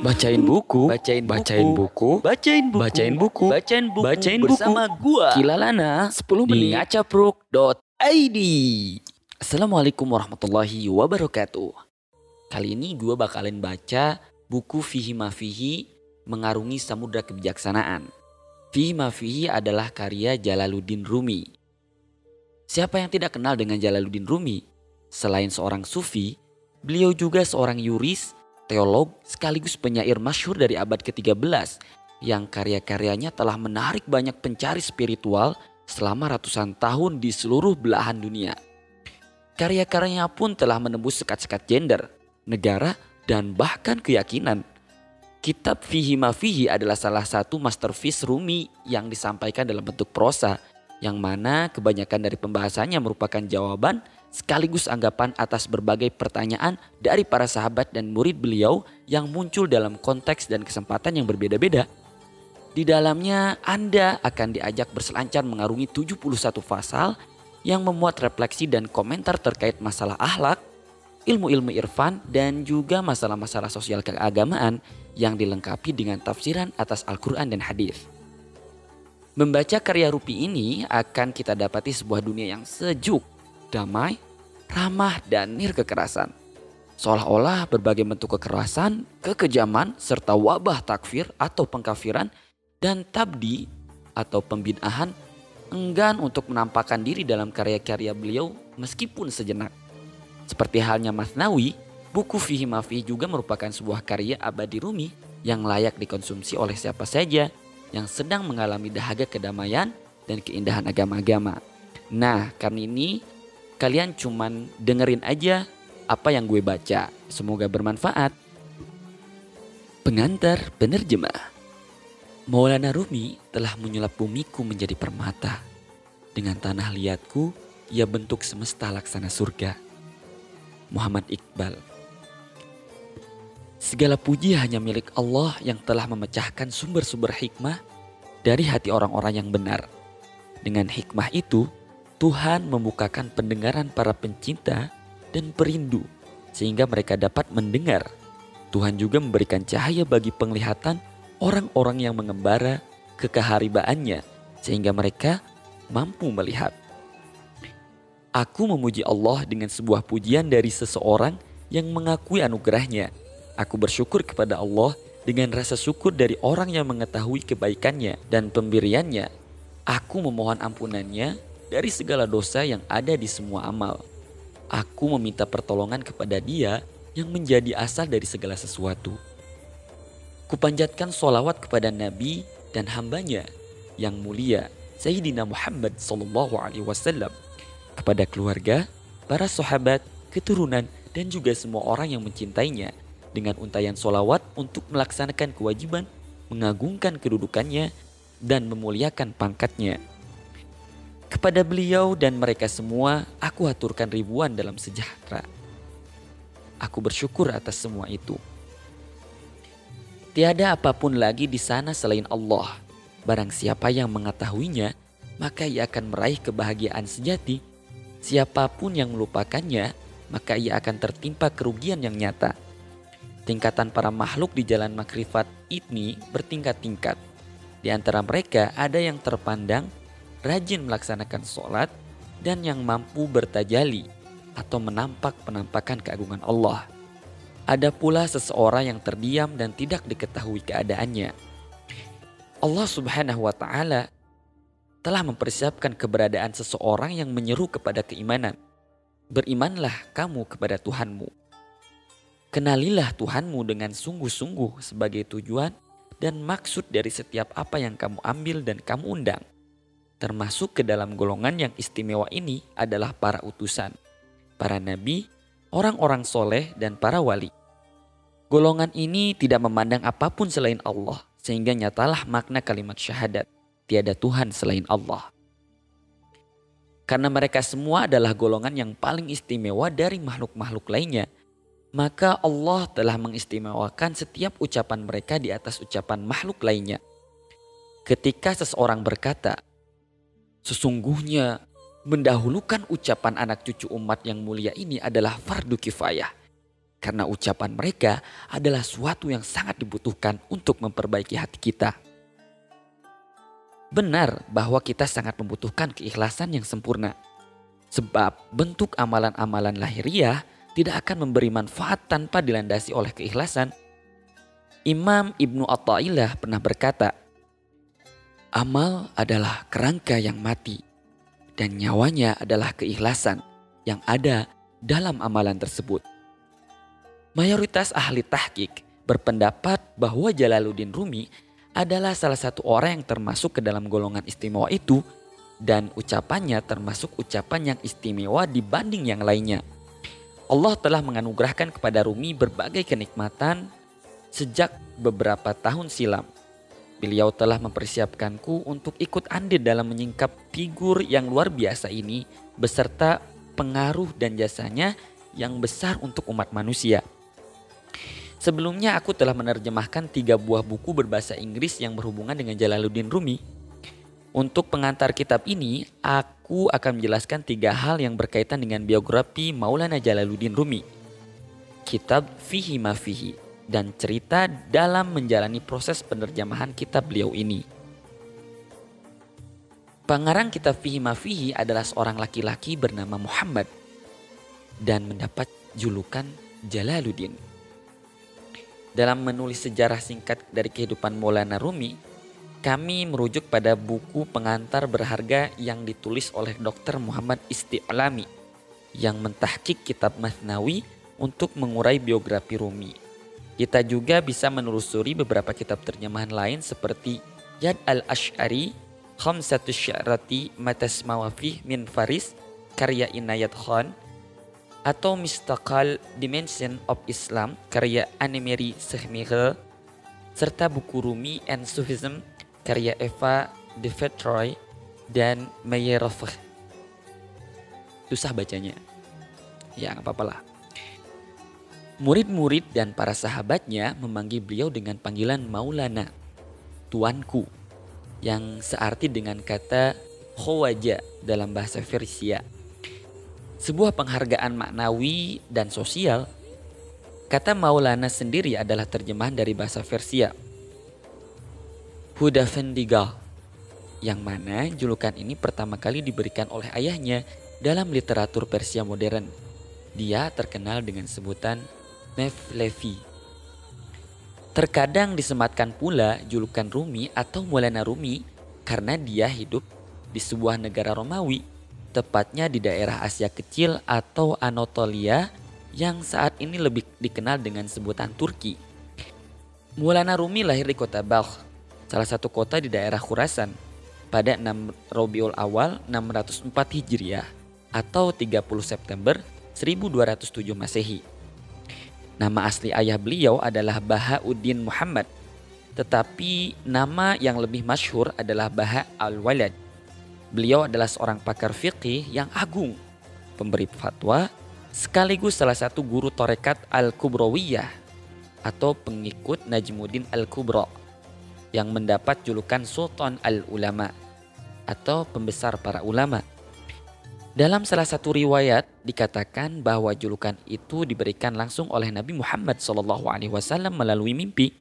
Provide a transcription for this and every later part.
Bacain buku, bacain bacain buku, bacain buku, bacain buku, bacain buku, bacain buku bersama gua Kilalana 10 menit di ngacapruk.id. Assalamualaikum warahmatullahi wabarakatuh. Kali ini gua bakalan baca buku Fihi Mafihi Mengarungi Samudra Kebijaksanaan. Fihi Mafihi adalah karya Jalaluddin Rumi. Siapa yang tidak kenal dengan Jalaluddin Rumi? Selain seorang sufi, beliau juga seorang yuris, teolog, sekaligus penyair masyhur dari abad ke-13 yang karya-karyanya telah menarik banyak pencari spiritual selama ratusan tahun di seluruh belahan dunia. Karya-karyanya pun telah menembus sekat-sekat gender, negara, dan bahkan keyakinan. Kitab Fihi Mafihi adalah salah satu masterpiece Rumi yang disampaikan dalam bentuk prosa, yang mana kebanyakan dari pembahasannya merupakan jawaban sekaligus anggapan atas berbagai pertanyaan dari para sahabat dan murid beliau yang muncul dalam konteks dan kesempatan yang berbeda-beda. Di dalamnya Anda akan diajak berselancar mengarungi 71 pasal yang memuat refleksi dan komentar terkait masalah akhlak, ilmu-ilmu irfan, dan juga masalah-masalah sosial keagamaan yang dilengkapi dengan tafsiran atas Al-Quran dan hadis. Membaca karya Rupi ini akan kita dapati sebuah dunia yang sejuk, damai, ramah, dan nir kekerasan. Seolah-olah berbagai bentuk kekerasan, kekejaman, serta wabah takfir atau pengkafiran dan tabdi atau pembinahan enggan untuk menampakkan diri dalam karya-karya beliau meskipun sejenak. Seperti halnya Masnawi, buku Fihi Mafi juga merupakan sebuah karya abadi Rumi yang layak dikonsumsi oleh siapa saja yang sedang mengalami dahaga kedamaian dan keindahan agama-agama. Nah, karena ini kalian cuman dengerin aja apa yang gue baca. Semoga bermanfaat. Pengantar penerjemah. Maulana Rumi telah menyulap bumiku menjadi permata. Dengan tanah liatku, ia bentuk semesta laksana surga. Muhammad Iqbal Segala puji hanya milik Allah yang telah memecahkan sumber-sumber hikmah dari hati orang-orang yang benar. Dengan hikmah itu, Tuhan membukakan pendengaran para pencinta dan perindu sehingga mereka dapat mendengar. Tuhan juga memberikan cahaya bagi penglihatan orang-orang yang mengembara kekeharibaannya sehingga mereka mampu melihat. Aku memuji Allah dengan sebuah pujian dari seseorang yang mengakui anugerahnya. Aku bersyukur kepada Allah dengan rasa syukur dari orang yang mengetahui kebaikannya dan pemberiannya. Aku memohon ampunannya dari segala dosa yang ada di semua amal. Aku meminta pertolongan kepada dia yang menjadi asal dari segala sesuatu. Kupanjatkan solawat kepada Nabi dan hambanya yang mulia Sayyidina Muhammad Sallallahu Alaihi Wasallam kepada keluarga, para sahabat, keturunan, dan juga semua orang yang mencintainya dengan untayan solawat untuk melaksanakan kewajiban, mengagungkan kedudukannya, dan memuliakan pangkatnya. Kepada beliau dan mereka semua, aku aturkan ribuan dalam sejahtera. Aku bersyukur atas semua itu. Tiada apa pun lagi di sana selain Allah. Barang siapa yang mengetahuinya, maka ia akan meraih kebahagiaan sejati Siapa pun yang melupakannya, maka ia akan tertimpa kerugian yang nyata. Tingkatan para makhluk di jalan makrifat ini bertingkat-tingkat. Di antara mereka ada yang terpandang rajin melaksanakan sholat dan yang mampu bertajali atau menampak penampakan keagungan Allah. Ada pula seseorang yang terdiam dan tidak diketahui keadaannya. Allah Subhanahu wa taala telah mempersiapkan keberadaan seseorang yang menyeru kepada keimanan. Berimanlah kamu kepada Tuhanmu. Kenalilah Tuhanmu dengan sungguh-sungguh sebagai tujuan dan maksud dari setiap apa yang kamu ambil dan kamu undang. Termasuk ke dalam golongan yang istimewa ini adalah para utusan, para nabi, orang-orang soleh, dan para wali. Golongan ini tidak memandang apa pun selain Allah, sehingga nyatalah makna kalimat syahadat tiada Tuhan selain Allah. Karena mereka semua adalah golongan yang paling istimewa dari makhluk-makhluk lainnya, maka Allah telah mengistimewakan setiap ucapan mereka di atas ucapan makhluk lainnya. Ketika seseorang berkata, "Sesungguhnya mendahulukan ucapan anak cucu umat yang mulia ini adalah fardu kifayah. Karena ucapan mereka adalah suatu yang sangat dibutuhkan untuk memperbaiki hati kita. Benar bahwa kita sangat membutuhkan keikhlasan yang sempurna. Sebab bentuk amalan-amalan lahiriah tidak akan memberi manfaat tanpa dilandasi oleh keikhlasan. Imam Ibnu Atta'illah pernah berkata, Amal adalah kerangka yang mati dan nyawanya adalah keikhlasan yang ada dalam amalan tersebut. Mayoritas ahli tahqiq berpendapat bahwa Jalaluddin Rumi adalah salah satu orang yang termasuk ke dalam golongan istimewa itu dan ucapannya termasuk ucapan yang istimewa dibanding yang lainnya. Allah telah menganugerahkan kepada Rumi berbagai kenikmatan sejak beberapa tahun silam Beliau telah mempersiapkanku untuk ikut andil dalam menyingkap figur yang luar biasa ini beserta pengaruh dan jasanya yang besar untuk umat manusia. Sebelumnya aku telah menerjemahkan tiga buah buku berbahasa Inggris yang berhubungan dengan Jalaluddin Rumi. Untuk pengantar kitab ini, aku akan menjelaskan tiga hal yang berkaitan dengan biografi Maulana Jalaluddin Rumi. Kitab Fihi Mafihi dan cerita dalam menjalani proses penerjemahan kitab beliau ini. Pengarang kitab Fihi Mafihi adalah seorang laki-laki bernama Muhammad dan mendapat julukan Jalaluddin. Dalam menulis sejarah singkat dari kehidupan Maulana Rumi, kami merujuk pada buku pengantar berharga yang ditulis oleh Dr. Muhammad Isti'lami yang mentahkik kitab Masnawi untuk mengurai biografi Rumi kita juga bisa menelusuri beberapa kitab terjemahan lain seperti Yad al-Ash'ari, Khamsatu Syarati Matas Mawafih min Faris, karya Inayat Khan, atau Mistaqal Dimension of Islam, karya Annemary Sehmigel, serta buku Rumi and Sufism, karya Eva de dan Meyerov. Susah bacanya. Ya, nggak apa-apa lah. Murid-murid dan para sahabatnya memanggil beliau dengan panggilan Maulana, tuanku, yang searti dengan kata khawaja dalam bahasa Persia. Sebuah penghargaan maknawi dan sosial, kata Maulana sendiri adalah terjemahan dari bahasa Persia. Hudafendigal, yang mana julukan ini pertama kali diberikan oleh ayahnya dalam literatur Persia modern. Dia terkenal dengan sebutan Mevlevi. Terkadang disematkan pula julukan Rumi atau Maulana Rumi karena dia hidup di sebuah negara Romawi, tepatnya di daerah Asia Kecil atau Anatolia yang saat ini lebih dikenal dengan sebutan Turki. Maulana Rumi lahir di kota Balkh, salah satu kota di daerah Khurasan, pada 6 Robiul Awal 604 Hijriah atau 30 September 1207 Masehi. Nama asli ayah beliau adalah Bahauddin Muhammad. Tetapi nama yang lebih masyhur adalah Baha al-Walad. Beliau adalah seorang pakar fikih yang agung, pemberi fatwa, sekaligus salah satu guru torekat Al-Kubrawiyah atau pengikut Najmuddin Al-Kubra yang mendapat julukan Sultan Al-Ulama atau pembesar para ulama. Dalam salah satu riwayat dikatakan bahwa julukan itu diberikan langsung oleh Nabi Muhammad SAW melalui mimpi.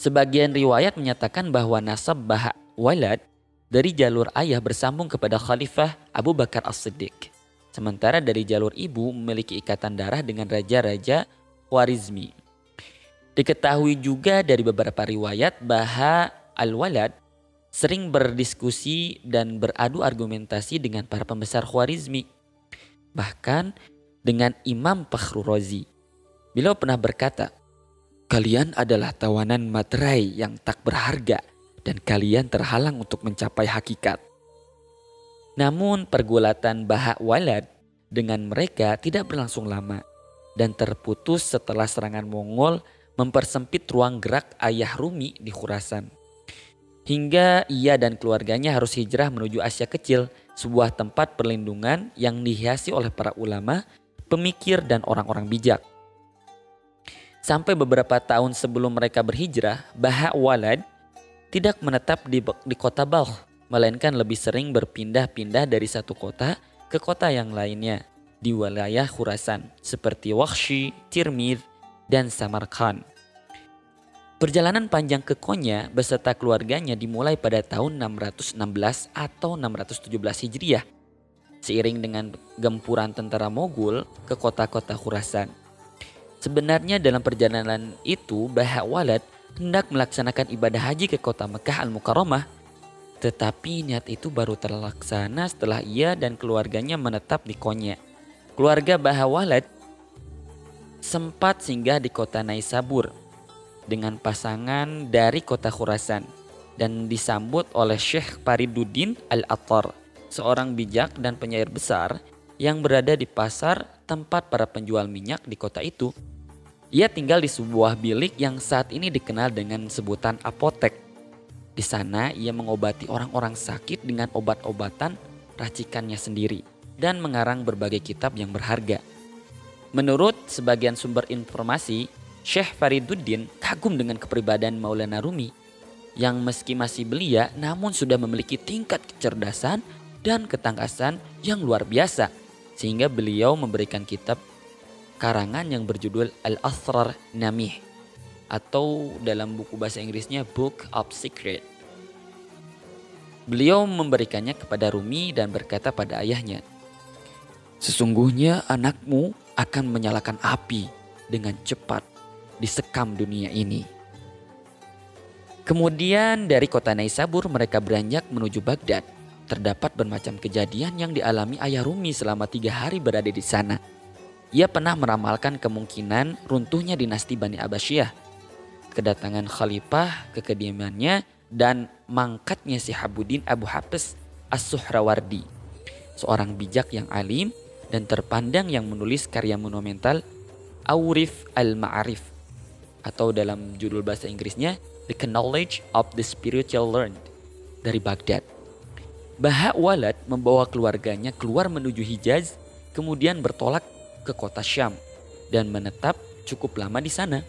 Sebagian riwayat menyatakan bahwa nasab Baha Walad dari jalur ayah bersambung kepada Khalifah Abu Bakar As-Siddiq. Sementara dari jalur ibu memiliki ikatan darah dengan raja-raja Khwarizmi. Diketahui juga dari beberapa riwayat Baha Al-Walad sering berdiskusi dan beradu argumentasi dengan para pembesar Khwarizmi. Bahkan dengan Imam Fakhrul Razi. Beliau pernah berkata, Kalian adalah tawanan materai yang tak berharga dan kalian terhalang untuk mencapai hakikat. Namun pergulatan Bahak Walad dengan mereka tidak berlangsung lama dan terputus setelah serangan Mongol mempersempit ruang gerak ayah Rumi di Khurasan hingga ia dan keluarganya harus hijrah menuju Asia Kecil, sebuah tempat perlindungan yang dihiasi oleh para ulama, pemikir, dan orang-orang bijak. Sampai beberapa tahun sebelum mereka berhijrah, Baha Walad tidak menetap di, di kota Balkh, melainkan lebih sering berpindah-pindah dari satu kota ke kota yang lainnya di wilayah Khurasan seperti Wakshi, Tirmidh, dan Samarkand. Perjalanan panjang ke Konya beserta keluarganya dimulai pada tahun 616 atau 617 Hijriah. Seiring dengan gempuran tentara Mogul ke kota-kota Khurasan. Sebenarnya dalam perjalanan itu Bahak Walad hendak melaksanakan ibadah haji ke kota Mekah Al-Mukarramah. Tetapi niat itu baru terlaksana setelah ia dan keluarganya menetap di Konya. Keluarga Bahawalad sempat singgah di kota Naisabur dengan pasangan dari kota Khurasan dan disambut oleh Syekh Pariduddin Al-Attar, seorang bijak dan penyair besar yang berada di pasar tempat para penjual minyak di kota itu. Ia tinggal di sebuah bilik yang saat ini dikenal dengan sebutan apotek. Di sana ia mengobati orang-orang sakit dengan obat-obatan racikannya sendiri dan mengarang berbagai kitab yang berharga. Menurut sebagian sumber informasi, Syekh Fariduddin kagum dengan kepribadian Maulana Rumi yang meski masih belia namun sudah memiliki tingkat kecerdasan dan ketangkasan yang luar biasa sehingga beliau memberikan kitab karangan yang berjudul Al-Asrar Namih atau dalam buku bahasa Inggrisnya Book of Secret. Beliau memberikannya kepada Rumi dan berkata pada ayahnya, Sesungguhnya anakmu akan menyalakan api dengan cepat disekam dunia ini. Kemudian dari kota Naisabur mereka beranjak menuju Baghdad. Terdapat bermacam kejadian yang dialami ayah Rumi selama tiga hari berada di sana. Ia pernah meramalkan kemungkinan runtuhnya dinasti Bani Abbasiyah, kedatangan khalifah ke kediamannya, dan mangkatnya si Habuddin Abu Hafs As-Suhrawardi, seorang bijak yang alim dan terpandang yang menulis karya monumental Aurif al-Ma'arif atau dalam judul bahasa Inggrisnya The Knowledge of the Spiritual Learned dari Baghdad. Bahak Walad membawa keluarganya keluar menuju Hijaz, kemudian bertolak ke kota Syam dan menetap cukup lama di sana.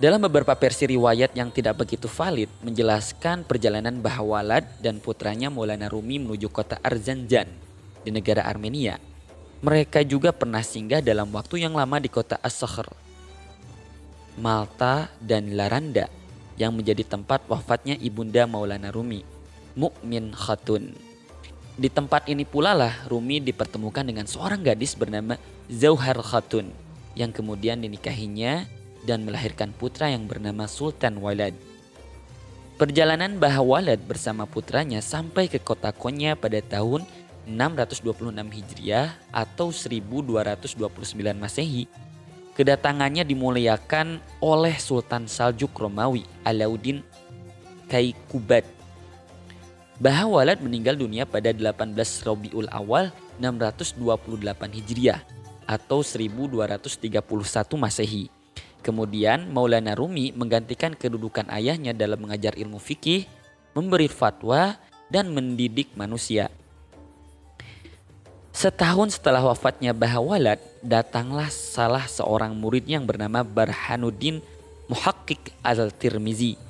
Dalam beberapa versi riwayat yang tidak begitu valid menjelaskan perjalanan Bahawalad dan putranya Maulana Rumi menuju kota Arzanjan di negara Armenia. Mereka juga pernah singgah dalam waktu yang lama di kota As-Sakhr Malta, dan Laranda yang menjadi tempat wafatnya ibunda Maulana Rumi, Mukmin Khatun. Di tempat ini pula lah Rumi dipertemukan dengan seorang gadis bernama Zauhar Khatun yang kemudian dinikahinya dan melahirkan putra yang bernama Sultan Walad. Perjalanan Bahawalad bersama putranya sampai ke kota Konya pada tahun 626 Hijriah atau 1229 Masehi Kedatangannya dimuliakan oleh Sultan Saljuk Romawi Alauddin Kaikubat. Bahawalad meninggal dunia pada 18 Rabiul Awal 628 Hijriah atau 1231 Masehi. Kemudian Maulana Rumi menggantikan kedudukan ayahnya dalam mengajar ilmu fikih, memberi fatwa, dan mendidik manusia. Setahun setelah wafatnya Bahawalad, datanglah salah seorang murid yang bernama Barhanuddin Muhakkik al-Tirmizi.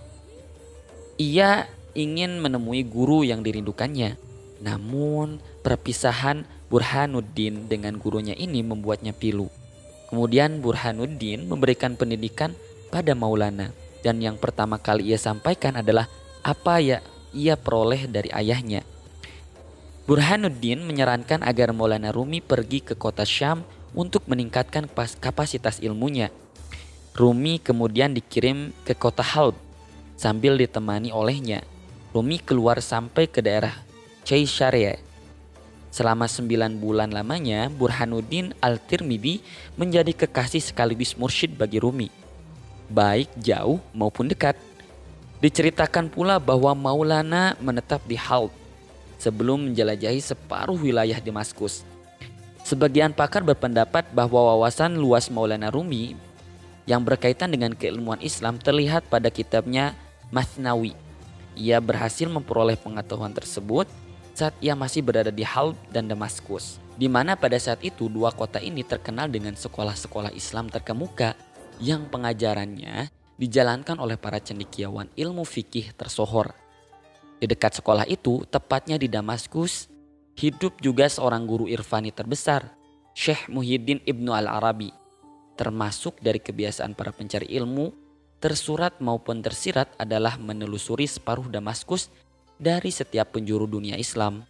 Ia ingin menemui guru yang dirindukannya. Namun perpisahan Burhanuddin dengan gurunya ini membuatnya pilu. Kemudian Burhanuddin memberikan pendidikan pada Maulana. Dan yang pertama kali ia sampaikan adalah apa ya ia peroleh dari ayahnya Burhanuddin menyarankan agar Maulana Rumi pergi ke kota Syam untuk meningkatkan kapasitas ilmunya. Rumi kemudian dikirim ke kota Halb sambil ditemani olehnya. Rumi keluar sampai ke daerah Caesarea. Selama sembilan bulan lamanya, Burhanuddin Al-Tirmidhi menjadi kekasih sekaligus mursyid bagi Rumi. Baik jauh maupun dekat. Diceritakan pula bahwa Maulana menetap di Halb sebelum menjelajahi separuh wilayah Damaskus. Sebagian pakar berpendapat bahwa wawasan luas Maulana Rumi yang berkaitan dengan keilmuan Islam terlihat pada kitabnya Masnawi. Ia berhasil memperoleh pengetahuan tersebut saat ia masih berada di Halb dan Damaskus, di mana pada saat itu dua kota ini terkenal dengan sekolah-sekolah Islam terkemuka yang pengajarannya dijalankan oleh para cendekiawan ilmu fikih tersohor. Di dekat sekolah itu, tepatnya di Damaskus, hidup juga seorang guru irfani terbesar, Syekh Muhyiddin Ibnu Al-Arabi. Termasuk dari kebiasaan para pencari ilmu, tersurat maupun tersirat adalah menelusuri separuh Damaskus dari setiap penjuru dunia Islam.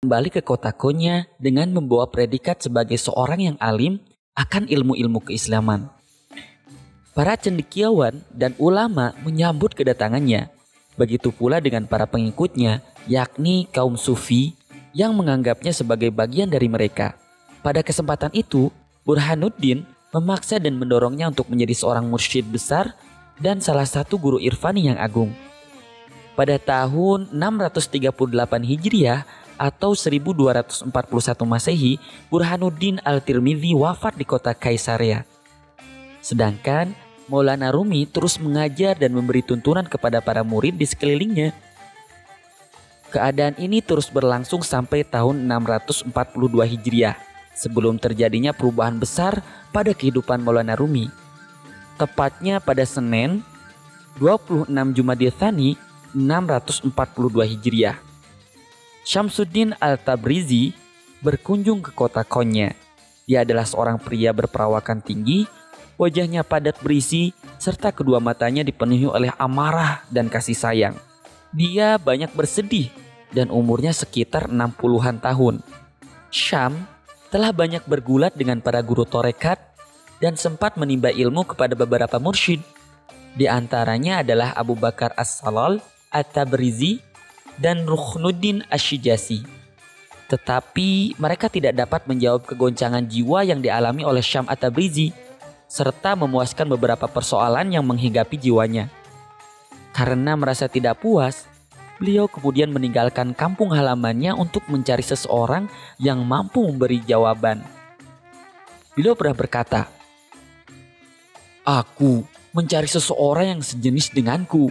Kembali ke kota Konya dengan membawa predikat sebagai seorang yang alim akan ilmu-ilmu keislaman. Para cendekiawan dan ulama menyambut kedatangannya. Begitu pula dengan para pengikutnya, yakni kaum sufi yang menganggapnya sebagai bagian dari mereka. Pada kesempatan itu, Burhanuddin memaksa dan mendorongnya untuk menjadi seorang mursyid besar dan salah satu guru irfani yang agung. Pada tahun 638 Hijriah atau 1241 Masehi, Burhanuddin Al-Tirmidzi wafat di kota Kaisaria. Sedangkan Maulana Rumi terus mengajar dan memberi tuntunan kepada para murid di sekelilingnya. Keadaan ini terus berlangsung sampai tahun 642 Hijriah, sebelum terjadinya perubahan besar pada kehidupan Maulana Rumi. Tepatnya pada Senin 26 Jumadil Thani 642 Hijriah. Syamsuddin Al-Tabrizi berkunjung ke kota Konya. Dia adalah seorang pria berperawakan tinggi Wajahnya padat berisi, serta kedua matanya dipenuhi oleh amarah dan kasih sayang. Dia banyak bersedih dan umurnya sekitar 60-an tahun. Syam telah banyak bergulat dengan para guru torekat dan sempat menimba ilmu kepada beberapa mursyid. Di antaranya adalah Abu Bakar As-Salal, At-Tabrizi, dan Rukhnuddin Ashijasi. Tetapi mereka tidak dapat menjawab kegoncangan jiwa yang dialami oleh Syam At-Tabrizi serta memuaskan beberapa persoalan yang menghinggapi jiwanya. Karena merasa tidak puas, beliau kemudian meninggalkan kampung halamannya untuk mencari seseorang yang mampu memberi jawaban. Beliau pernah berkata, "Aku mencari seseorang yang sejenis denganku,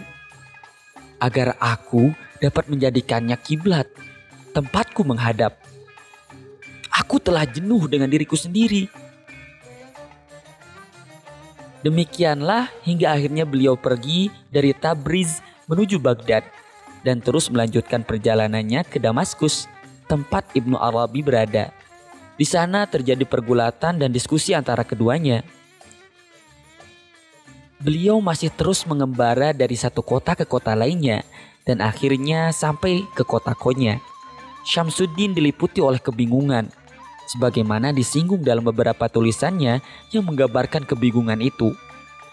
agar aku dapat menjadikannya kiblat, tempatku menghadap. Aku telah jenuh dengan diriku sendiri." Demikianlah hingga akhirnya beliau pergi dari Tabriz menuju Baghdad dan terus melanjutkan perjalanannya ke Damaskus, tempat Ibnu Arabi berada. Di sana terjadi pergulatan dan diskusi antara keduanya. Beliau masih terus mengembara dari satu kota ke kota lainnya dan akhirnya sampai ke kota Konya. Syamsuddin diliputi oleh kebingungan sebagaimana disinggung dalam beberapa tulisannya yang menggambarkan kebingungan itu.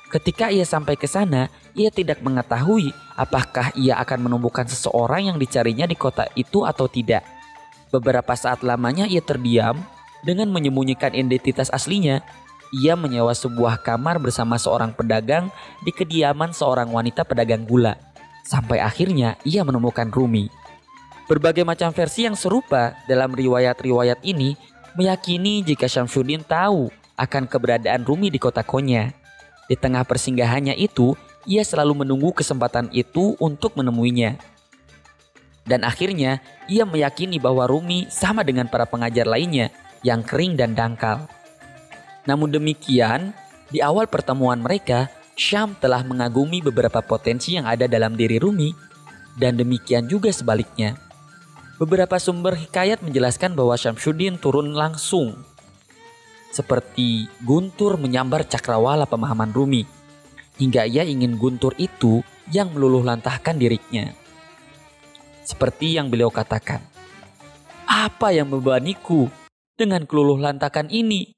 Ketika ia sampai ke sana, ia tidak mengetahui apakah ia akan menemukan seseorang yang dicarinya di kota itu atau tidak. Beberapa saat lamanya ia terdiam dengan menyembunyikan identitas aslinya. Ia menyewa sebuah kamar bersama seorang pedagang di kediaman seorang wanita pedagang gula. Sampai akhirnya ia menemukan Rumi. Berbagai macam versi yang serupa dalam riwayat-riwayat ini meyakini jika Syamsuddin tahu akan keberadaan Rumi di kota Konya. Di tengah persinggahannya itu, ia selalu menunggu kesempatan itu untuk menemuinya. Dan akhirnya, ia meyakini bahwa Rumi sama dengan para pengajar lainnya yang kering dan dangkal. Namun demikian, di awal pertemuan mereka, Syam telah mengagumi beberapa potensi yang ada dalam diri Rumi, dan demikian juga sebaliknya. Beberapa sumber hikayat menjelaskan bahwa Syamsuddin turun langsung seperti Guntur menyambar cakrawala pemahaman Rumi hingga ia ingin Guntur itu yang meluluh lantahkan dirinya. Seperti yang beliau katakan, apa yang membebaniku dengan keluluh lantakan ini?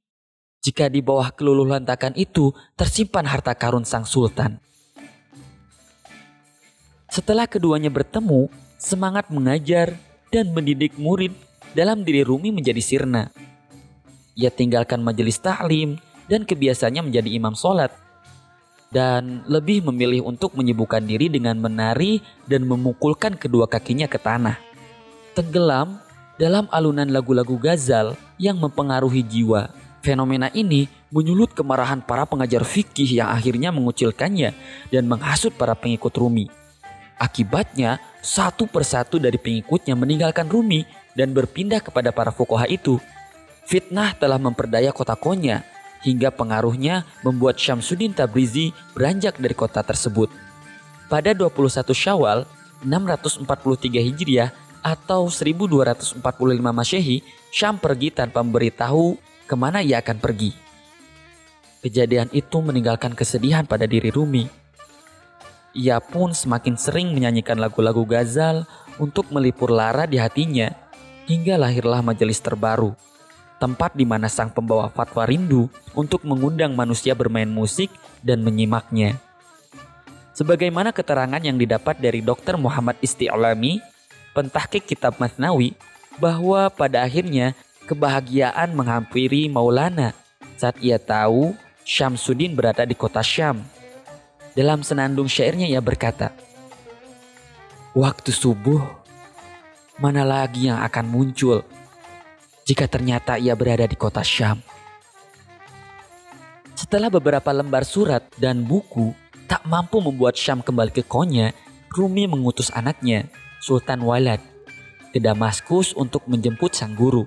Jika di bawah keluluh lantakan itu tersimpan harta karun sang sultan. Setelah keduanya bertemu, semangat mengajar dan mendidik murid dalam diri Rumi menjadi sirna. Ia tinggalkan majelis taklim dan kebiasaannya menjadi imam sholat. Dan lebih memilih untuk menyibukkan diri dengan menari dan memukulkan kedua kakinya ke tanah. Tenggelam dalam alunan lagu-lagu gazal yang mempengaruhi jiwa. Fenomena ini menyulut kemarahan para pengajar fikih yang akhirnya mengucilkannya dan menghasut para pengikut Rumi. Akibatnya, satu persatu dari pengikutnya meninggalkan Rumi dan berpindah kepada para fukoha itu. Fitnah telah memperdaya kota Konya hingga pengaruhnya membuat Syamsuddin Tabrizi beranjak dari kota tersebut. Pada 21 Syawal 643 Hijriah atau 1245 Masehi, Syam pergi tanpa memberitahu ke mana ia akan pergi. Kejadian itu meninggalkan kesedihan pada diri Rumi. Ia pun semakin sering menyanyikan lagu-lagu gazal untuk melipur lara di hatinya, hingga lahirlah majelis terbaru, tempat di mana sang pembawa fatwa rindu untuk mengundang manusia bermain musik dan menyimaknya. Sebagaimana keterangan yang didapat dari Dr. Muhammad Isti'olami, pentahkik kitab Masnawi, bahwa pada akhirnya kebahagiaan menghampiri Maulana saat ia tahu Syamsuddin berada di kota Syam. Dalam senandung syairnya ia berkata, Waktu subuh, mana lagi yang akan muncul jika ternyata ia berada di kota Syam? Setelah beberapa lembar surat dan buku tak mampu membuat Syam kembali ke Konya, Rumi mengutus anaknya, Sultan Walad, ke Damaskus untuk menjemput sang guru.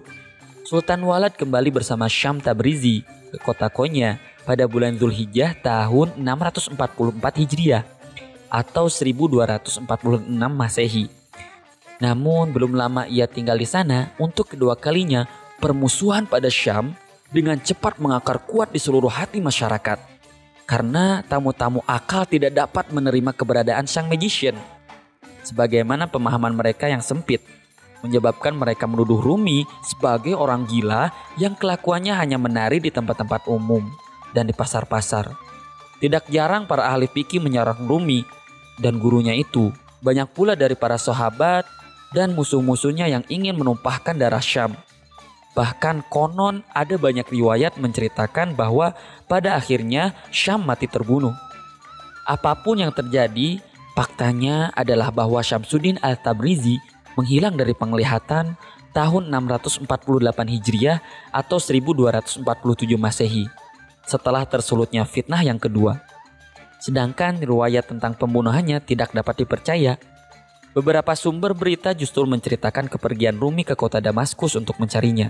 Sultan Walad kembali bersama Syam Tabrizi ke kota Konya pada bulan Zulhijjah tahun 644 Hijriah atau 1246 Masehi. Namun belum lama ia tinggal di sana untuk kedua kalinya permusuhan pada Syam dengan cepat mengakar kuat di seluruh hati masyarakat karena tamu-tamu akal tidak dapat menerima keberadaan sang magician. Sebagaimana pemahaman mereka yang sempit, menyebabkan mereka menuduh Rumi sebagai orang gila yang kelakuannya hanya menari di tempat-tempat umum dan di pasar-pasar. Tidak jarang para ahli fikih menyerang Rumi dan gurunya itu. Banyak pula dari para sahabat dan musuh-musuhnya yang ingin menumpahkan darah Syam Bahkan konon ada banyak riwayat menceritakan bahwa pada akhirnya Syam mati terbunuh. Apa pun yang terjadi, faktanya adalah bahwa Syamsuddin al-Tabrizi menghilang dari penglihatan tahun 648 Hijriah atau 1247 Masehi setelah tersulutnya fitnah yang kedua. Sedangkan riwayat tentang pembunuhannya tidak dapat dipercaya Beberapa sumber berita justru menceritakan kepergian Rumi ke kota Damaskus untuk mencarinya.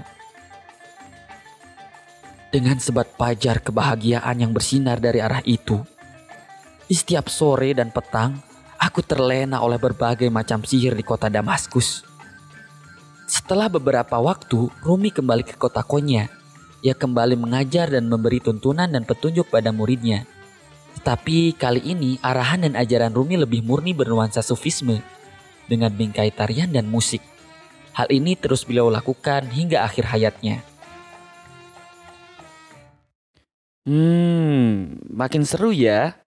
Dengan sebat pajar kebahagiaan yang bersinar dari arah itu, di setiap sore dan petang, aku terlena oleh berbagai macam sihir di kota Damaskus. Setelah beberapa waktu, Rumi kembali ke kota Konya. Ia kembali mengajar dan memberi tuntunan dan petunjuk pada muridnya. Tetapi kali ini arahan dan ajaran Rumi lebih murni bernuansa sufisme dengan bingkai tarian dan musik. Hal ini terus beliau lakukan hingga akhir hayatnya. Hmm, makin seru ya.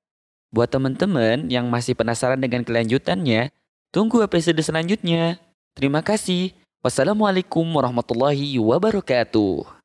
Buat teman-teman yang masih penasaran dengan kelanjutannya, tunggu episode selanjutnya. Terima kasih. Wassalamualaikum warahmatullahi wabarakatuh.